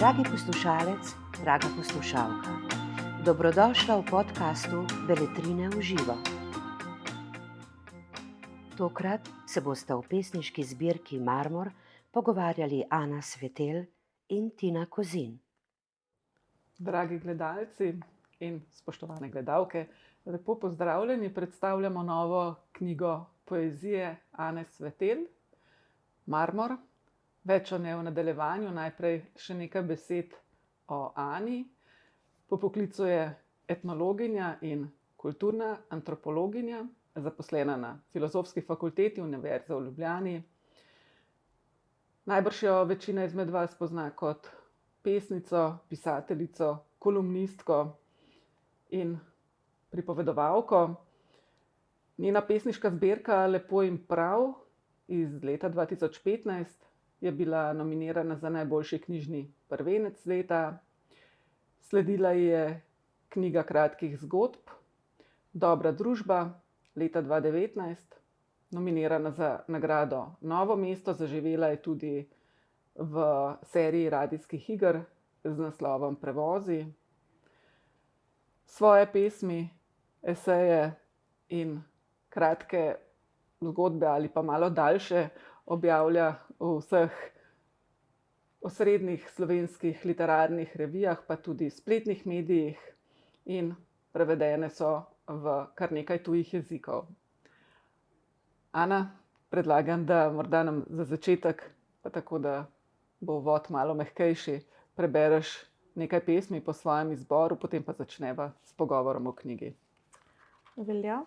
Dragi poslušalec, draga poslušalka, dobrodošla v podkastu Beletrine v živo. Tokrat se boste v pesniški zbirki Marmor pogovarjali Ana Svetel in Tina Kozin. Dragi gledalci in spoštovane gledalke, lepo pozdravljeni. Predstavljamo novo knjigo poezije Ane Svetel, Marmor. Več o njej v nadaljevanju, najprej še nekaj besed o Ani. Po poklicu je etnologinja in kulturna antropologinja, zaposlena na Filozofski fakulteti Univerze v Ljubljani. Najbrž jo večina izmed vas pozna kot pesnico, pisateljico, kolumnistko in pripovedovalko. Njena pesniška zbirka Lepo in prav iz leta 2015 je bila nominirana za najboljši knjižni prvenec leta. Sledila je knjiga kratkih zgodb Dobra družba leta 2019, nominirana za nagrado Novo mesto, zaživela je tudi v seriji radijskih iger z naslovom Prevozi. Svoje pesmi, eseje in kratke zgodbe, ali pa malo daljše, objavlja v vseh osrednjih slovenskih literarnih revijah, pa tudi spletnih medijih, in prevedene so v kar nekaj tujih jezikov. Ana, predlagam, da morda nam za začetek, pa tako da bo vod malo mehkejši, prebereš nekaj pesmi po svojem izboru, potem pa začneva s pogovorom o knjigi. Velja.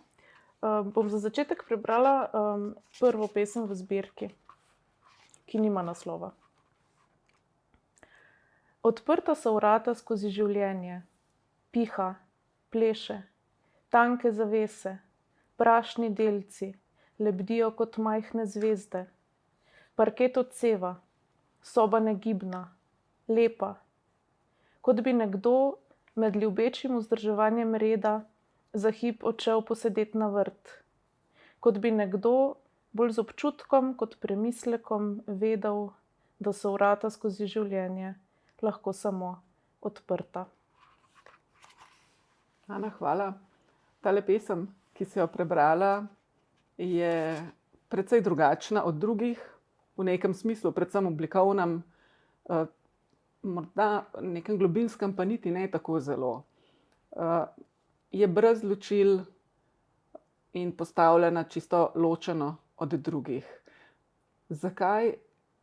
Um, bom za začetek prebrala um, prvo pesem v zbirki ki nima naslova. Odprta so vrata skozi življenje, piha, pleše, tanke zavese, prašni delci, lebdijo kot majhne zvezde. Parket odseva, soba negibna, lepa, kot bi nekdo med ljubečim vzdrževanjem reda za hip odšel posedeti na vrt, kot bi nekdo bolj z občutkom kot premislekom vedel, da so vrata skozi življenje lahko samo odprta. Ana, hvala. Ta pesem, ki si jo prebrala, je precej drugačna od drugih, v nekem smislu, predvsem oblikovnem, eh, morda nekem globinskem, pa niti ne tako zelo. Eh, je brez ločil in postavljena čisto ločeno od drugih. Zakaj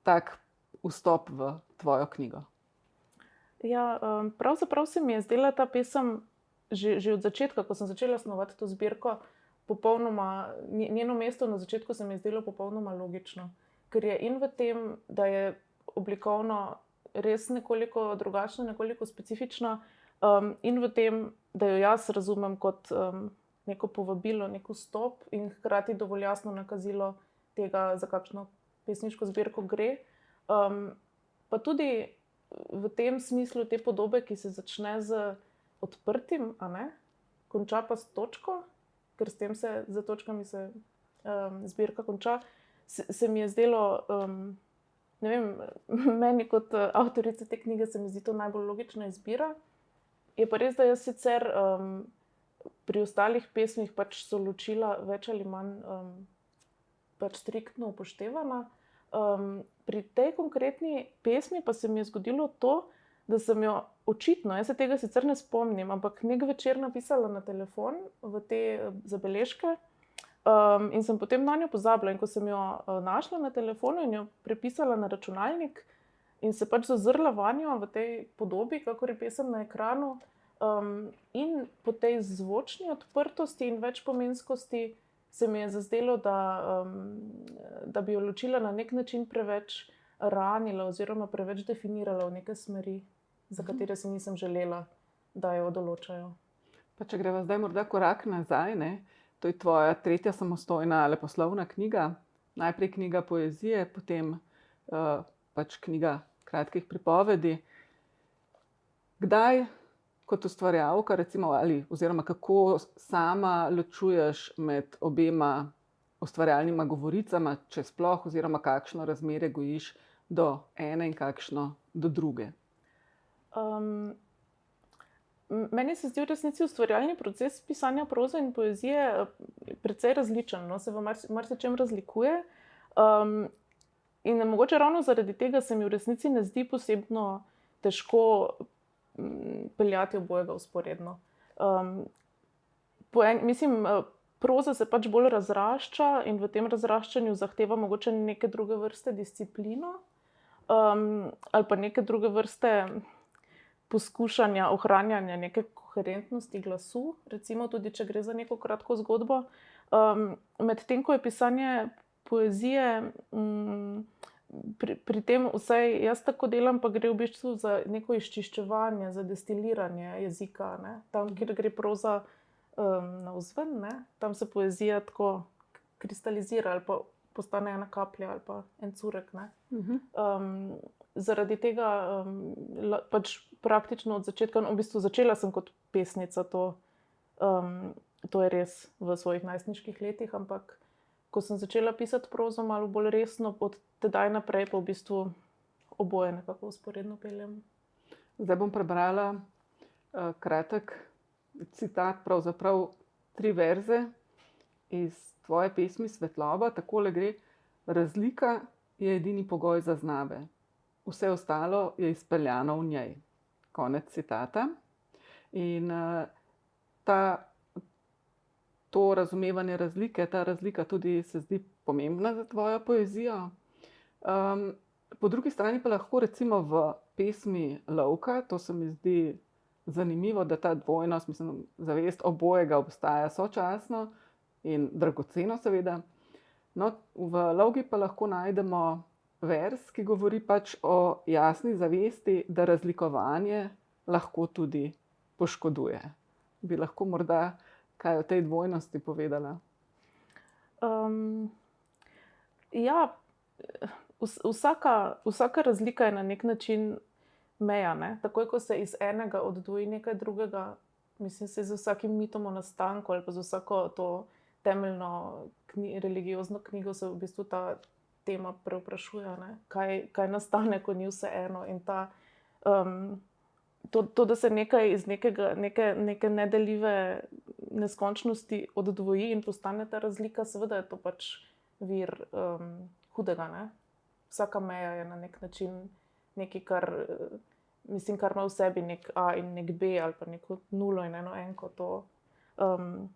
tak vstop v tvojo knjigo? Ja, um, pravzaprav se mi je zdela ta pesem že, že od začetka, ko sem začela snovati to zbirko, popolnoma, njeno mesto na začetku se mi je zdelo popolnoma logično. Ker je in v tem, da je oblikovno res nekoliko drugačna, nekoliko specifična, um, in v tem, da jo jaz razumem kot um, neko povabilo, neko stop in hkrati dovolj jasno nakazilo tega, za kakšno pesniško zbirko gre. Um, pa tudi v tem smislu te podobe, ki se začne z odprtim, a ne, konča pa s točko, ker s tem se za točkami se um, zbirka konča, se, se mi je zdelo. Um, Vem, meni, kot avtorici te knjige, se mi zdi to najbolj logična izbira. Je pa res, da jaz sicer um, pri ostalih pesmih pač so ločila več ali manj um, pač striktno upoštevana. Um, pri tej konkretni pesmi pa se mi je zgodilo to, da sem jo očitno, jaz se tega sicer ne spomnim, ampak nek večer napisala na telefon v te zabeležke. Um, in sem potem na njo pozabila. In ko sem jo uh, našla na telefonu in jo prepisala na računalnik, in se pač zazrla vanjo v tej podobi, kako je pesem na ekranu, Um, in po tej zvočni odprtosti in večpomenskosti se mi je zazdelo, da, um, da bi jo ločila na nek način preveč ranila, oziroma preveč definirala v neke smeri, za mhm. katere si nisem želela, da jo določajo. Pa če greva zdaj morda korak nazaj, ne? to je tvoja tretja samostojna leposlovna knjiga. Najprej knjiga poezije, potem uh, pač knjiga kratkih pripovedi. Kdaj kot ustvarjalka, recimo, ali, oziroma kako sama ločuješ med obema ustvarjalnima govoricama, če sploh, oziroma kakšno razmerje gojiš do ene in kakšno do druge? Um, meni se zdi v resnici ustvarjalni proces pisanja proze in poezije eh, precej različen, no? se v marsičem razlikuje. Um, in mogoče ravno zaradi tega se mi v resnici ne zdi posebno težko peljati obojega usporedno. Um, en, mislim, eh, proza se pač bolj razrašča in v tem razraščanju zahteva mogoče neke druge vrste disciplino um, ali pa neke druge vrste poskušanja ohranjanja neke koherentnosti glasu, recimo tudi če gre za neko kratko zgodbo. Um, Medtem ko je pisanje poezije. Um, Pri, pri tem, vsaj jaz tako delam, pa gre v bistvu za neko izčiščevanje, za destiliranje jezika. Ne? Tam, kjer gre proza um, na vzven, ne? tam se poezija tako kristalizira ali pa postane ena kaplja ali pa en curek. Um, zaradi tega um, pač praktično od začetka, no, v bistvu začela sem kot pesnica, to, um, to je res v svojih najstniških letih, ampak ko sem začela pisati prozo malo bolj resno, od tedaj naprej pa v bistvu oboje nekako usporedno peljem. Zdaj bom prebrala uh, kratek citat, pravzaprav tri verze iz tvoje pesmi Svetloba, tako le gre. Razlika je edini pogoj za znave, vse ostalo je izpeljano v njej. Konec citata. In uh, ta, to razumevanje razlike, ta razlika tudi se zdi pomembna za tvojo poezijo. Um, po drugi strani pa lahko recimo v pesmi Lovka, to se mi zdi zanimivo, da ta dvojnost, mislim, zavest obojega obstaja sočasno in dragoceno, seveda. No, v Lovki pa lahko najdemo vers, ki govori pač o jasni zavesti, da razlikovanje lahko tudi poškoduje. Bi lahko morda kaj o tej dvojnosti povedala? Um, ja, vsaka, vsaka razlika je na nek način meja. Ne? Takoj, ko se iz enega oddvoji nekaj drugega, mislim, se z vsakim mitom o nastanku ali pa z vsako to temeljno kni, religiozno knjigo se v bistvu ta tema preoprašuje, kaj, kaj nastane, ko ni vse eno. Ta, um, to, to, da se nekaj iz nekega, neke, neke nedeljive neskončnosti oddvoji in postane ta razlika, seveda je to pač vir um, hudega. Ne? Vsaka meja je na nek način nekaj, kar, mislim, kar ima v sebi nek A in nek B, ali pa neko nulo in eno enko. To, um,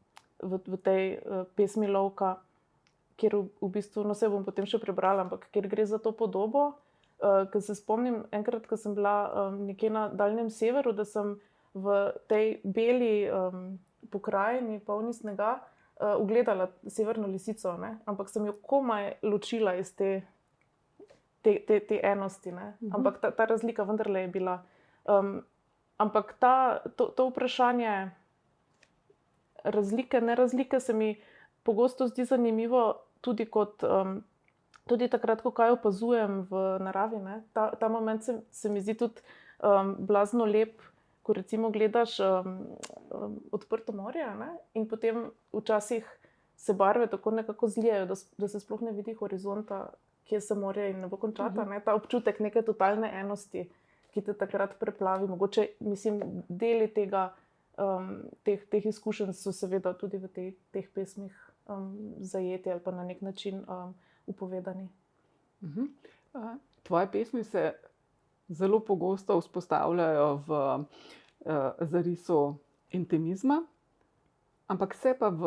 v, v tej uh, pesmi Lovka kjer v, v bistvu, no se bom potem še prebrala, ampak kjer gre za to podobo. Uh, ker se spomnim, enkrat, ko sem bila um, nekje na daljnem severu, da sem v tej beli um, pokrajini, polni snega, uh, ugledala severno lisico, ne? ampak sem jo komaj ločila iz te, te, te, te enosti. Uh mhm. -huh. Ampak ta, ta razlika vendarle je bila. Um, ampak ta, to, to vprašanje razlike, ne razlike, se mi pogosto zdi zanimivo, tudi, kot, um, tudi takrat, ko kaj opazujem v naravi. Ta, ta moment se, se mi zdi tudi um, blazno lep, ko recimo gledaš um, um, odprto morje ne? in potem včasih se barve tako nekako zlijajo, da, da se sploh ne vidi horizonta, kje se morje in ne bo končata. Uh -huh. ne? Ta občutek neke totalne enosti. Ki te takrat preplavi, mogoče, mislim, deli tega, um, teh, teh izkušenj so seveda tudi v te, teh pesmih um, zajeti ali pa na nek način um, upovedani. Uh -huh. uh, tvoje pesmi se zelo pogosto vzpostavljajo v uh, zarisu intimizma, ampak se pa v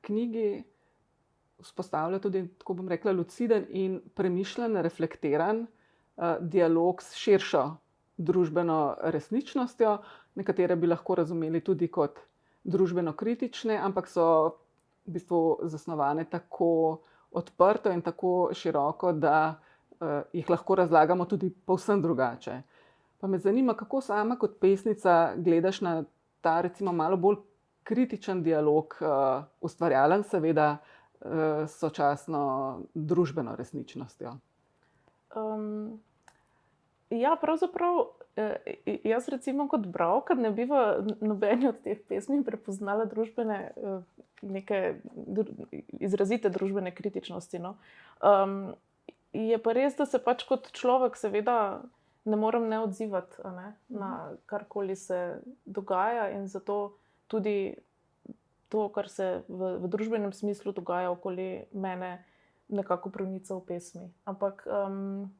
knjigi vzpostavlja tudi, tako bom rekla, luciden in premišljen, reflektiran uh, dialog s širšo družbeno resničnostjo, nekatere bi lahko razumeli tudi kot družbeno kritične, ampak so v bistvu zasnovane tako odprto in tako široko, da uh, jih lahko razlagamo tudi povsem drugače. Pa me zanima, kako sama kot pesnica gledaš na ta, recimo, malo bolj kritičen dialog, uh, ustvarjalen, seveda, uh, sočasno družbeno resničnostjo. Um, ja, pravzaprav Eh, jaz, recimo, kot bralka, ne bi v nobeni od teh pesmi prepoznala družbene, eh, neke izrazite družbene kritičnosti. No. Um, je pa res, da se pač kot človek, seveda, ne morem ne odzivati ne, na karkoli se dogaja, in zato tudi to, kar se v, v družbenem smislu dogaja okoli mene, nekako pronica v pesmi. Ampak um,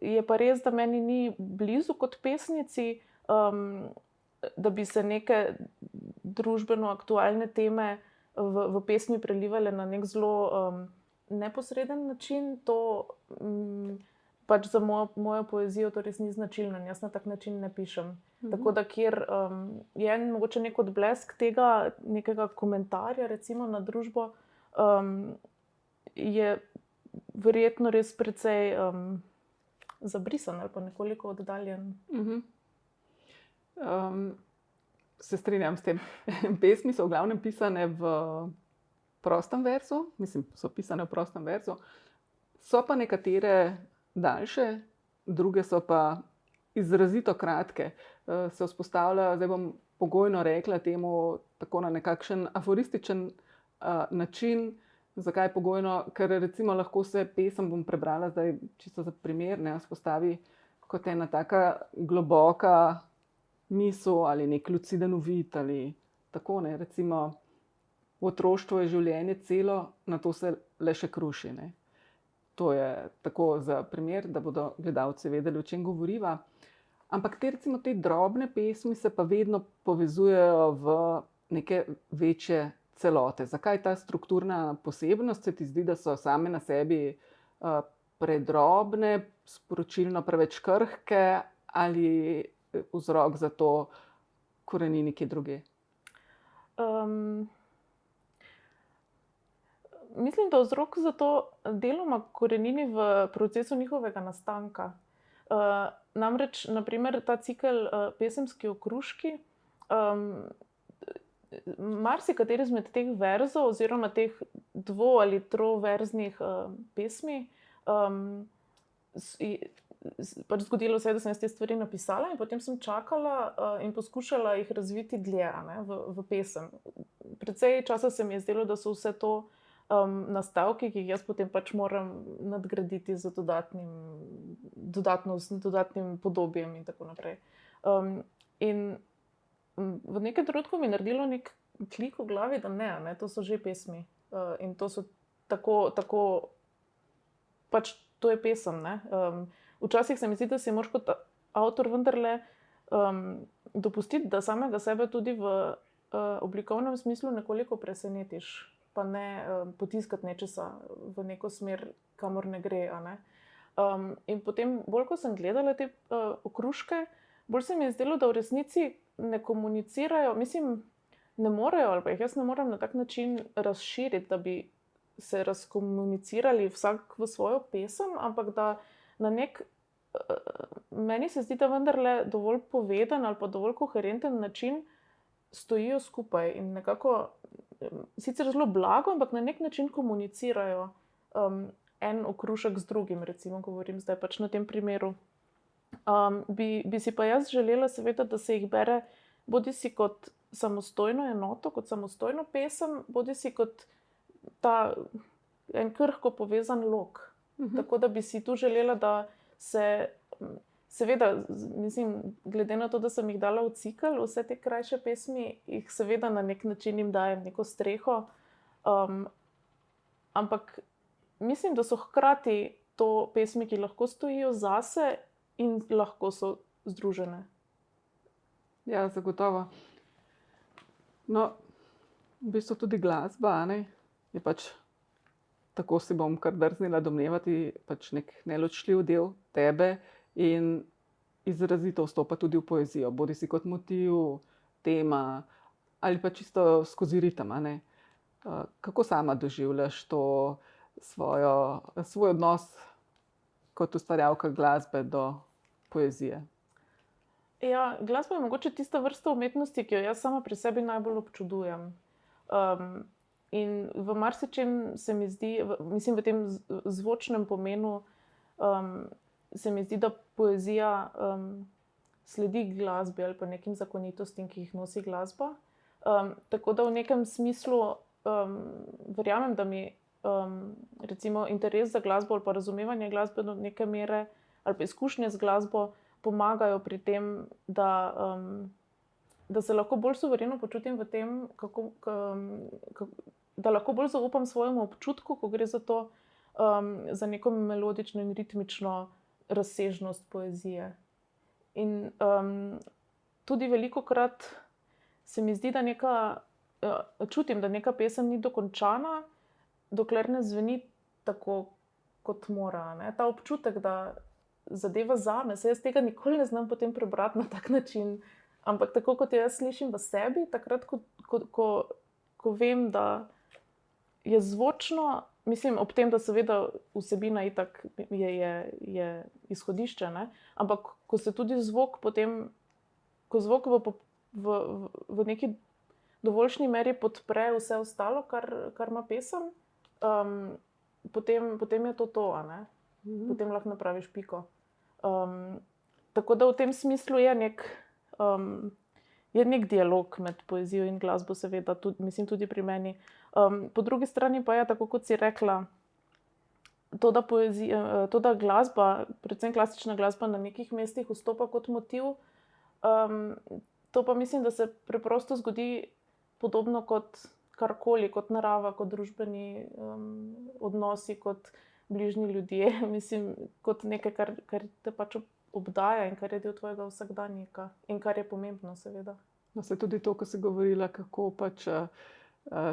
je pa res, da meni ni blizu kot pesnici, um, da bi se neke družbeno aktualne teme v, v pesmi prelivale na nek zelo um, neposreden način. To, um, pač za mojo, mojo poezijo to res ni značilno, jaz na tak način ne pišem. Mhm. Tako da, kjer um, je mogoče nek odblesk tega, nekega komentarja, recimo na družbo, um, je verjetno res precej um, zabrisan ali pa nekoliko oddaljen. Mhm. Um, se strinjam s tem. Pesmi so v glavnem pisane v prostem verzu, mislim, so pisane v prostem verzu, so pa nekatere daljše, druge so pa izrazito kratke. Uh, se vzpostavlja, zdaj bom pogojno rekla temu, tako na nekakšen aforističen uh, način. Zakaj pogojno? Ker recimo lahko se pesem bom prebrala, zdaj čisto za primer, ne vzpostavi kot ena taka globoka misel ali nek luciden uvid ali tako ne. Recimo v otroštvu je življenje celo, na to se le še kruši. Ne. To je tako za primer, da bodo gledalci vedeli, o čem govoriva. Ampak te, recimo, te drobne pesmi se pa vedno povezujejo v neke večje celote. Zakaj ta strukturna posebnost se ti zdi, da so same na sebi uh, predrobne, sporočilno preveč krhke, ali vzrok za to koreni nekje druge? Um, mislim, da vzrok za to deloma korenini v procesu njihovega nastanka. Uh, namreč, naprimer, ta cikel uh, Pesemski okruški, um, marsikateri izmed teh verzov, oziroma teh dvo- ali troverznih uh, pesmi, um, pač zgodilo se je, da sem te stvari napisala in potem sem čakala uh, in poskušala jih razviti dlje v, v pesem. Predvsej časa se mi je zdelo, da so vse to um, nastavki, ki jih jaz potem pač moram nadgraditi z dodatnim, dodatno, dodatnim podobjem in tako naprej. Um, in v nekem trenutku mi je naredilo nek klik v glavi, da ne, ne to so že pesmi uh, in to so tako, tako pač to je pesem. Um, včasih se mi zdi, da si moraš kot avtor vendarle um, dopustiti, da samega sebe tudi v uh, oblikovnem smislu nekoliko presenetiš pa ne um, potiskati nečesa v neko smer, kamor ne gre. Ne? Um, in potem, bolj ko sem gledala te uh, okruške, bolj se mi je zdelo, da v resnici ne komunicirajo, mislim, ne morejo, ali pa jih jaz ne morem na tak način razširiti, da bi se razkomunicirali vsak v svojo pesem, ampak da na nek. Meni se zdi, da vendarle dovolj poveden ali pa dovolj koherenten način stojijo skupaj in nekako sicer zelo blago, ampak na nek način komunicirajo um, en okrušek z drugim, recimo, govorim zdaj pač na tem primeru. Um, bi, bi si pa jaz želela, seveda, da se jih bere bodi si kot samostojno enoto, kot samostojno pesem, bodi si kot ta en krhko povezan lok. Uh mhm. -huh. Tako da bi si tu želela, da se Seveda, mislim, glede na to, da sem jih dala v cikl, vse te krajše pesmi, jih seveda na nek način jim dajem neko streho. Um, ampak mislim, da so hkrati to pesmi, ki lahko stojijo zase in lahko so združene. Ja, zagotovo. No, v bistvu tudi glasba ne, je pač. Tako si bom kar drznila domnevati, pač nek neločljiv del tebe, in izrazito vstopa tudi v poezijo, bodi si kot motiv, tema ali pa čisto skozi ritem. Kako sama doživljaš to svojo, svoj odnos kot ustvarjalka glasbe do poezije? Ja, glasba je mogoče tista vrsta umetnosti, ki jo jaz sama pri sebi najbolj občudujem. Um, in v marsičem se mi zdi, v, mislim, v tem zvočnem pomenu, um, se mi zdi, da poezija um, sledi glasbi ali pa nekim zakonitostim, ki jih nosi glasba. Um, tako da v nekem smislu um, verjamem, da mi um, recimo interes za glasbo ali pa razumevanje glasbe do neke mere ali pa izkušnje z glasbo pomagajo pri tem, da, um, da se lahko bolj suvereno počutim v tem, kako, kako, da lahko bolj zaupam svojemu občutku, ko gre za to, um, za neko melodično in ritmično razsežnost poezije. In um, tudi veliko krat se mi zdi, da neka, uh, čutim, da neka pesem ni dokončana, dokler ne zveni tako, kot mora. Ne? Ta občutek, da zadeva za me, se jaz tega nikoli ne znam potem prebrati na tak način. Ampak tako kot jaz slišim v sebi, takrat, ko, ko, ko, ko vem, da je zvočno, mislim, ob tem, da seveda vsebina itak je, je, je izhodišče, ne? ampak ko se tudi zvok potem, ko zvok v, v, v neki dovoljšni meri podpre vse ostalo, kar, kar ima pesem, um, potem, potem je to to, mhm. potem lahko napraviš piko. Um, tako da v tem smislu je nek, um, je nek dialog med poezijo in glasbo, seveda, tudi, mislim, tudi pri meni. Um, po drugi strani pa je tako, kot si rekla. To da, poezija, to, da glasba, predvsem klasična glasba, na nekih mestih vstopa kot motiv, um, to pa mislim, da se preprosto zgodi podobno kot karkoli, kot narava, kot družbeni um, odnosi, kot bližnji ljudje, mislim, kot nekaj, kar, kar te pač obdaja in kar je del tvojega vsakdanjika in kar je pomembno, seveda. No, se tudi to, ko si govorila, kako pač. Uh,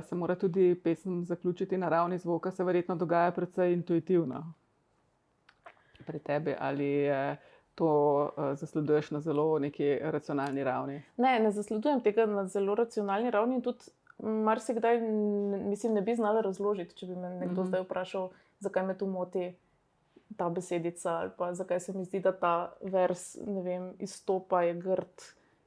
se mora tudi pesem zaključiti na ravni zvoka, se verjetno dogaja precej intuitivno pri tebi, ali to uh, zasleduješ na zelo neki racionalni ravni? Ne, ne zasledujem tega na zelo racionalni ravni. Tudi marsikdaj, mislim, ne bi znala razložiti, če bi me nekdo mm -hmm. zdaj vprašal, zakaj me tu moti ta besedica, ali pa zakaj se mi zdi, da ta vers vem, izstopa, je grd,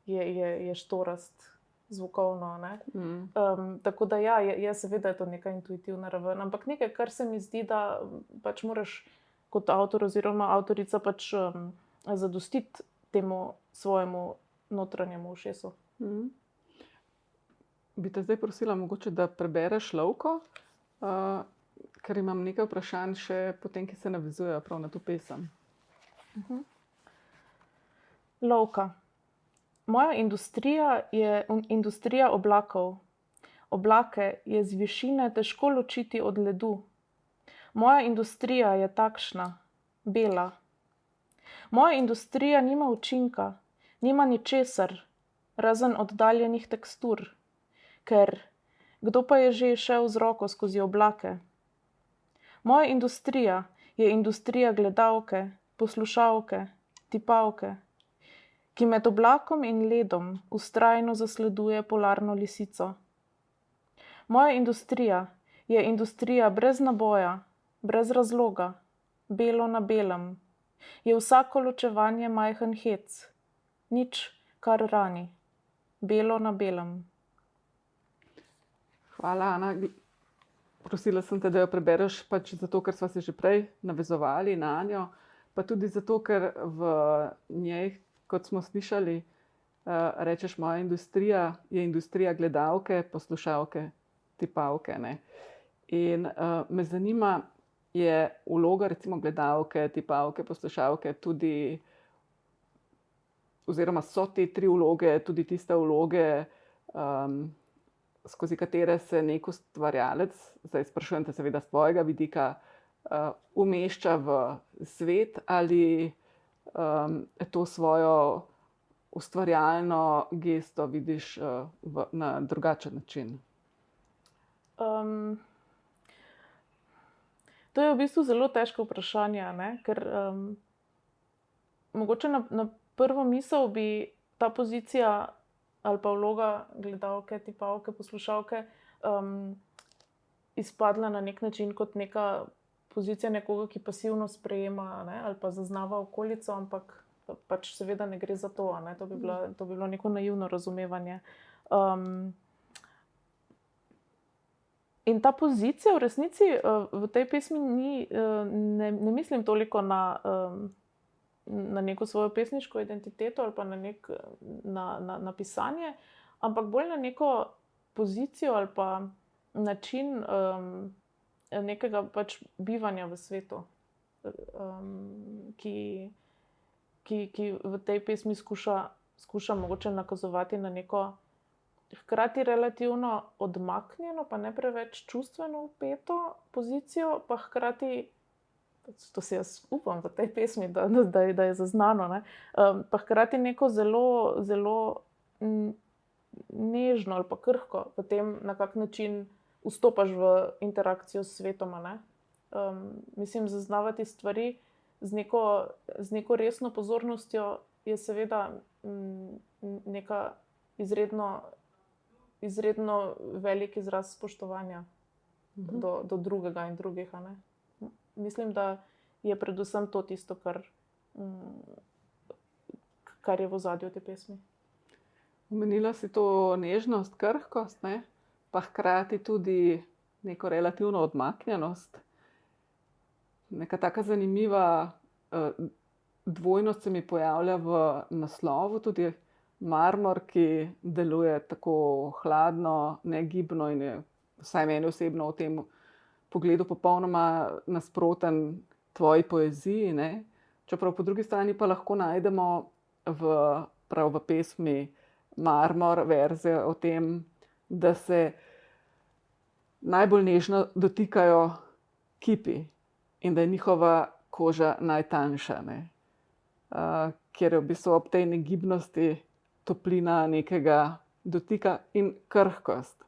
je, je, je štorast. Zvokovno. Mm. Um, tako da, ja, je, je seveda je to neka intuitivna raven, ampak nekaj, kar se mi zdi, da pač moraš kot avtor oziroma avtorica pač um, zadostiti temu svojemu notranjemu ušesu. Mm bi te zdaj prosila, mogoče, da prebereš lovko, uh, ker imam nekaj vprašanj, še potem, ki se navezujejo prav na to pesem. Uh mhm. -huh. Lovka. Moja industrija je industrija oblakov. Oblake je z višine težko ločiti od ledu. Moja industrija je takšna, bela. Moja industrija nima učinka, nima ničesar, razen oddaljenih tekstur ker kdo pa je že šel z roko skozi oblake? Moja industrija je industrija gledalke, poslušalke, tipavke, ki med oblakom in ledom ustrajno zasleduje polarno lisico. Moja industrija je industrija brez naboja, brez razloga, belo na belem. Je vsako ločevanje majhen hec, nič, kar rani, belo na belem. Hvala, Ana. Prosila sem te, da jo prebereš, pač zato, ker smo se že prej navezovali na njo, pa tudi zato, ker v njej, kot smo slišali, uh, rečeš, moja industrija je industrija gledalke, poslušalke, tipavke. Ne? In uh, me zanima, je vloga, recimo, gledalke, tipavke, poslušalke tudi, oziroma so te tri vloge, tudi tiste vloge. Um, skozi katere se nek ustvarjalec, zdaj sprašujem te, seveda, z tvojega vidika, uh, umešča v svet ali um, to svojo ustvarjalno gesto vidiš uh, v, na drugačen način? Um, to je v bistvu zelo težko vprašanje, ne? ker um, mogoče na, na prvo misel bi ta pozicija ali pa vloga gledalke, tipavke, poslušalke, um, izpadla na nek način kot neka pozicija nekoga, ki pasivno sprejema ne, ali pa zaznava okolico, ampak pač seveda ne gre za to. To bi, bila, to bi bilo neko naivno razumevanje. Um, In ta pozicija v resnici uh, v tej pesmi ni, uh, ne, ne mislim toliko na um, na neko svojo pesniško identiteto ali pa na, nek, na, na, na pisanje, ampak bolj na neko pozicijo ali pa način um, nekega pač bivanja v svetu, um, ki, ki, ki v tej pesmi skuša, skuša mogoče nakazovati na neko hkrati relativno odmaknjeno, pa ne preveč čustveno upeto pozicijo, pa hkrati. To si jaz upam v tej pesmi, da, da, da je zaznano. Um, pa hkrati neko zelo, zelo nežno ali pa krhko v tem, na kak način vstopaš v interakcijo s svetom. Um, mislim, zaznavati stvari z neko, z neko resno pozornostjo je seveda m, neka izredno izredno velik izraz spoštovanja mhm. do, do drugega in drugih. Mislim, da je predvsem to tisto, kar, mm, kar je v zadju te pesmi. Umenila si to nežnost, krhkost, ne? Pa hkrati tudi neko relativno odmaknjenost. Neka tako zanimiva uh, dvojnost se mi pojavlja v naslovu, tudi marmor, ki deluje tako hladno, negibno in je, vsaj meni osebno, v tem pogledu popolnoma nasproten tvoji poeziji. Ne? Čeprav po drugi strani pa lahko najdemo v, prav v pesmi Marmor verze o tem, da se najbolj nežno dotikajo kipi in da je njihova koža najtanjša. Uh, ker je v bistvu ob tej negibnosti toplina nekega dotika in krhkost.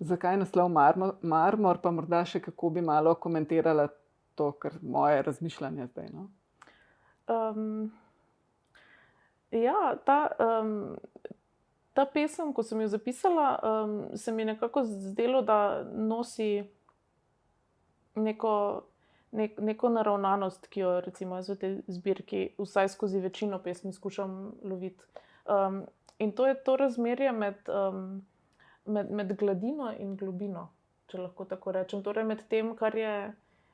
Zakaj naslov marmor, marmor, pa morda še kako bi malo komentirala to, kar moje razmišljanje zdaj. No? Um, ja, ta, um, ta pesem, ko sem jo zapisala, um, se mi je nekako zdelo, da nosi neko, nek, neko naravnanost, ki jo recimo v tej zbirki, vsaj skozi večino pesmi, skušam loviti. Um, in to je to razmerje med, um, med, med gladino in globino, če lahko tako rečem. Torej, med tem, kar, je,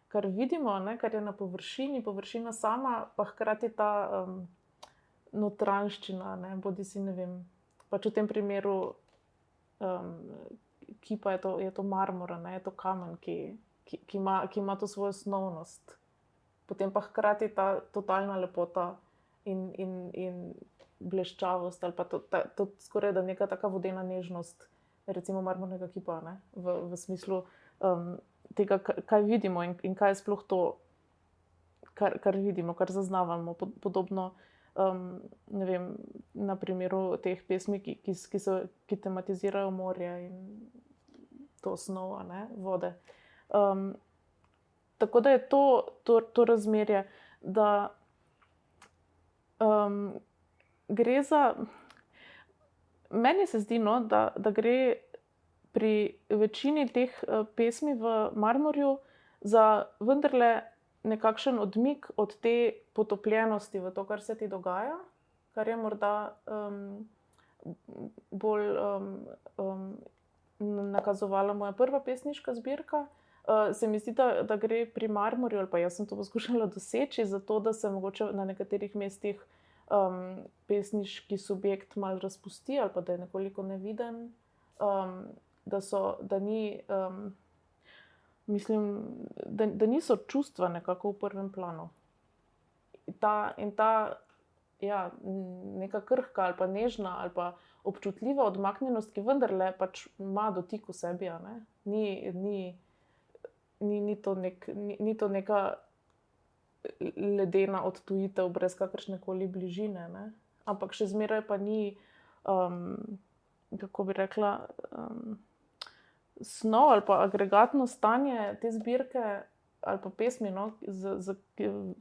kar vidimo, ne, kar je na površini, površina sama, pa hkrati ta um, notranščina, ne, bodi si ne vem. Pač v tem primeru, um, ki pa je to, je to marmor, ne, je to kamen, ki, ki, ki, ima, ki ima to svojo osnovnost. Potem pa hkrati ta totalna lepota in, in, in bleščavost ali pa to, ta, to skoraj da neka taka vodena nežnost, recimo marmornega kipa, ne, v, v smislu um, tega, kaj vidimo in, in kaj je sploh to, kar, kar vidimo, kar zaznavamo. Podobno um, vem, na primeru teh pesmi, ki, ki, ki, so, ki tematizirajo morje in to osnovo ne, vode. Um, tako da je to, to, to razmerje, da um, gre za. Meni se zdi, no, da, da gre pri večini teh uh, pesmi v Marmorju za vendarle nekakšen odmik od te potopljenosti v to, kar se ti dogaja, kar je morda um, bolj um, um, nakazovala moja prva pesniška zbirka. Uh, se mi zdi, da, da gre pri Marmorju, ali pa jaz sem to poskušala doseči, zato da se mogoče na nekaterih mestih um, pesniški subjekt malo razpusti ali pa da je nekoliko neviden, um, da, so, da, ni, um, mislim, da, da niso čustva nekako v prvem planu. Ta, in ta ja, neka krhka ali pa nežna ali pa občutljiva odmaknjenost, ki vendarle pač ima dotik v sebi, ni, ni, ni, ni, to nek, ni, ni to neka ledena odtujitev, brez kakršne koli bližine. Ne? Ampak še zmeraj pa ni, um, kako bi rekla, um, snov ali pa agregatno stanje te zbirke ali pa pesmi. No? Za, za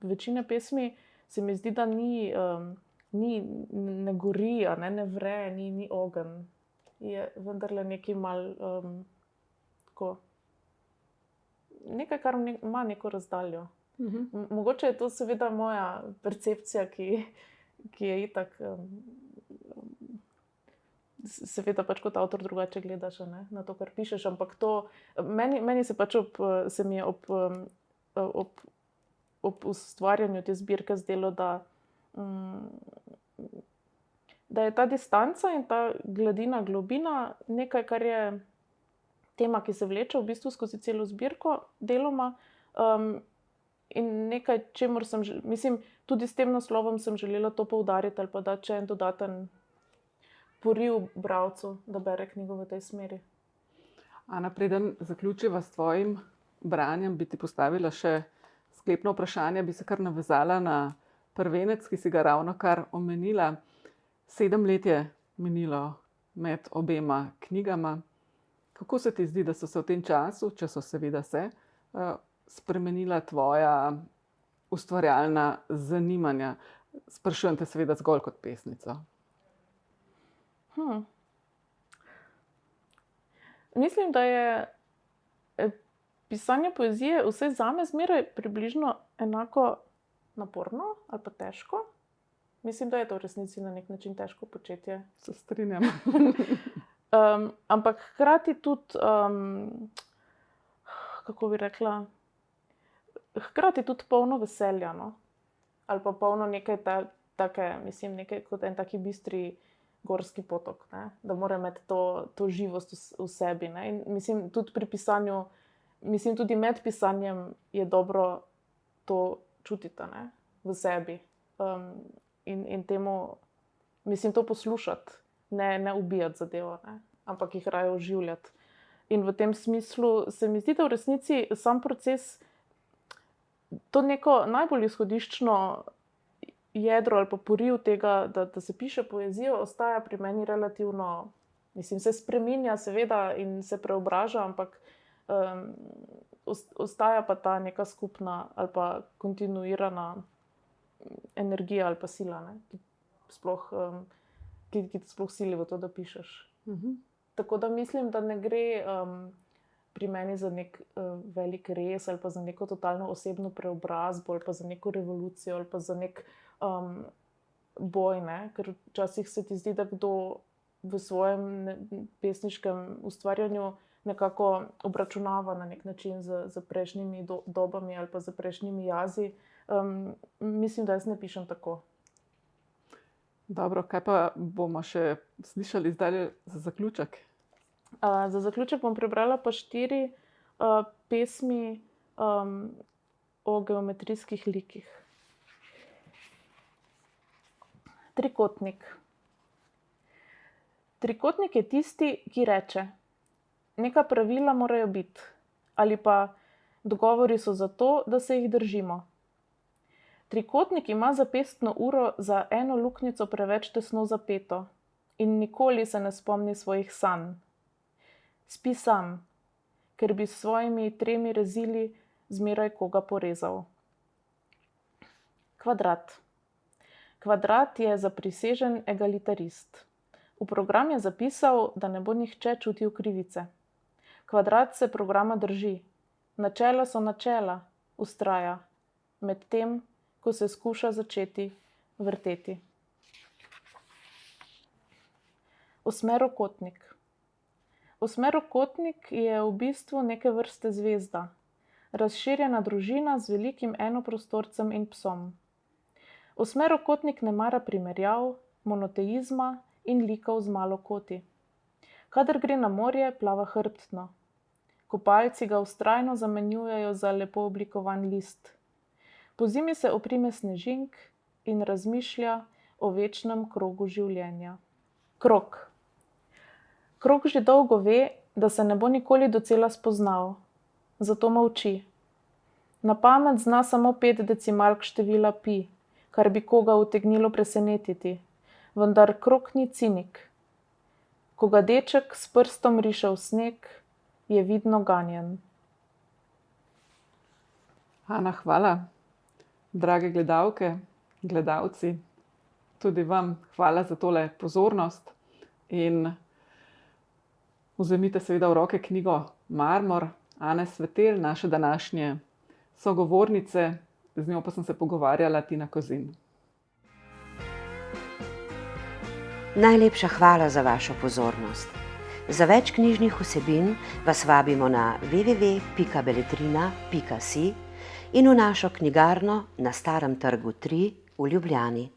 večine pesmi se mi zdi, da ni, um, ni ne gori, ne, ne vre, ni, ni ogen. Je vendarle nekaj mal. Um, Nekaj, kar ima neko razdaljo. -hmm. Mogoče je to seveda moja percepcija, ki, ki je itak. Um, Seveda, pač kot avtor drugače gledaš ne, na to, kar pišeš. Ampak to, meni, meni se pač ob, se mi je ob, ob, ob ustvarjanju te zbirke zdelo, da, um, da je ta distanca in ta gladina, globina nekaj, kar je tema, ki se vleče v bistvu skozi celo zbirko, deloma. Um, in nekaj, čemu sem, mislim, tudi s tem naslovom sem želela to poudariti ali pa da če en dodaten poriv bralcu, da bere knjigo v tej smeri. Ana, preden zaključiva s tvojim branjem, bi ti postavila še sklepno vprašanje, bi se kar navezala na prvenec, ki si ga ravno kar omenila. Sedem let je minilo med obema knjigama. Kako se ti zdi, da so se v tem času, če so seveda se, eh, spremenila tvoja ustvarjalna zanimanja? Sprašujem te, seveda, zgolj kot pesnico. Hmm. Mislim, da je eh, pisanje poezije vse za me zmeraj približno enako naporno ali pa težko. Mislim, da je to v resnici na nek način težko početje. Se strinjam. um, ampak hkrati tudi, um, kako bi rekla, hkrati tudi polno veselja. No? Ali pa polno nekaj ta, take, mislim, nekaj kot en taki bistri gorski potok, ne? da mora imeti to, to živost v, v sebi. Mislim, tudi pri pisanju, mislim, tudi med pisanjem je dobro to čutiti ne? v sebi. Um, in, in temu, mislim, to poslušati, ne, ne ubijati zadevo, ne? ampak jih raje oživljati. In v tem smislu se mi zdi, da v resnici sam proces, to neko najbolj izhodiščno jedro ali pa poriv tega, da, da se piše poezijo, ostaja pri meni relativno, mislim, se spremenja, seveda, in se preobraža, ampak um, ostaja pa ta neka skupna ali pa kontinuirana energija ali pa sila, ne, ki, sploh, um, ki, ki te sploh sili v to, da pišeš. Uh mhm. -huh. Tako da mislim, da ne gre. Um, Pri meni za nek uh, velik res, ali pa za neko totalno osebno preobrazbo, ali pa za neko revolucijo, ali pa za nek um, boj, ne? ker včasih se ti zdi, da kdo v svojem pesniškem ustvarjanju nekako obračunava na nek način z, z prejšnjimi do, dobami ali pa z prejšnjimi jazi. Um, mislim, da jaz ne pišem tako. Dobro, kaj pa bomo še slišali zdaj za zaključek? Za zaključek bom prebrala pa štiri uh, pesmi um, o geometrijskih likih. Trikotnik. Trikotnik je tisti, ki reče: Neka pravila morajo biti, ali pa dogovori so zato, da se jih držimo. Trikotnik ima zapestno uro za eno luknjico preveč tesno zapeto in nikoli se ne spomni svojih sanj. Spi sam, ker bi s svojimi tremi rezili zmeraj koga porezal. Kvadrat. Kvadrat je zaprisežen egalitarist. V program je zapisal, da ne bo nihče čutil krivice. Kvadrat se programa drži, načela so načela, ustraja, medtem ko se skuša začeti vrteti. Osmerokotnik. Osmerokotnik je v bistvu neke vrste zvezda, razširjena družina z velikim enoprostorcem in psom. Osmerokotnik ne mara primerjav, monoteizma in likov z malo koti. Kadar gre na morje, plava hrbtno. Kopalci ga ustrajno zamenjujejo za lepo oblikovan list. Po zimi se oprime snežink in razmišlja o večnem krogu življenja. Krok. Krok že dolgo ve, da se ne bo nikoli docela spoznal, zato molči. Na pamet zna samo pet decimalk števila pi kar bi koga utegnilo presenetiti, vendar krok ni cinik. Ko ga deček s prstom riše v sneg, je vidno ganjen. Ana, hvala. Drage gledalke, gledalci, tudi vam hvala za tole pozornost. In vzemite seveda v roke knjigo Marmor, Ane Svetel, naše današnje sogovornice, z njo pa sem se pogovarjala Tina Kozin. Najlepša hvala za vašo pozornost. Za več knjižnih vsebin vas vabimo na www.beletrina.si in v našo knjigarno na Starem trgu 3 v Ljubljani.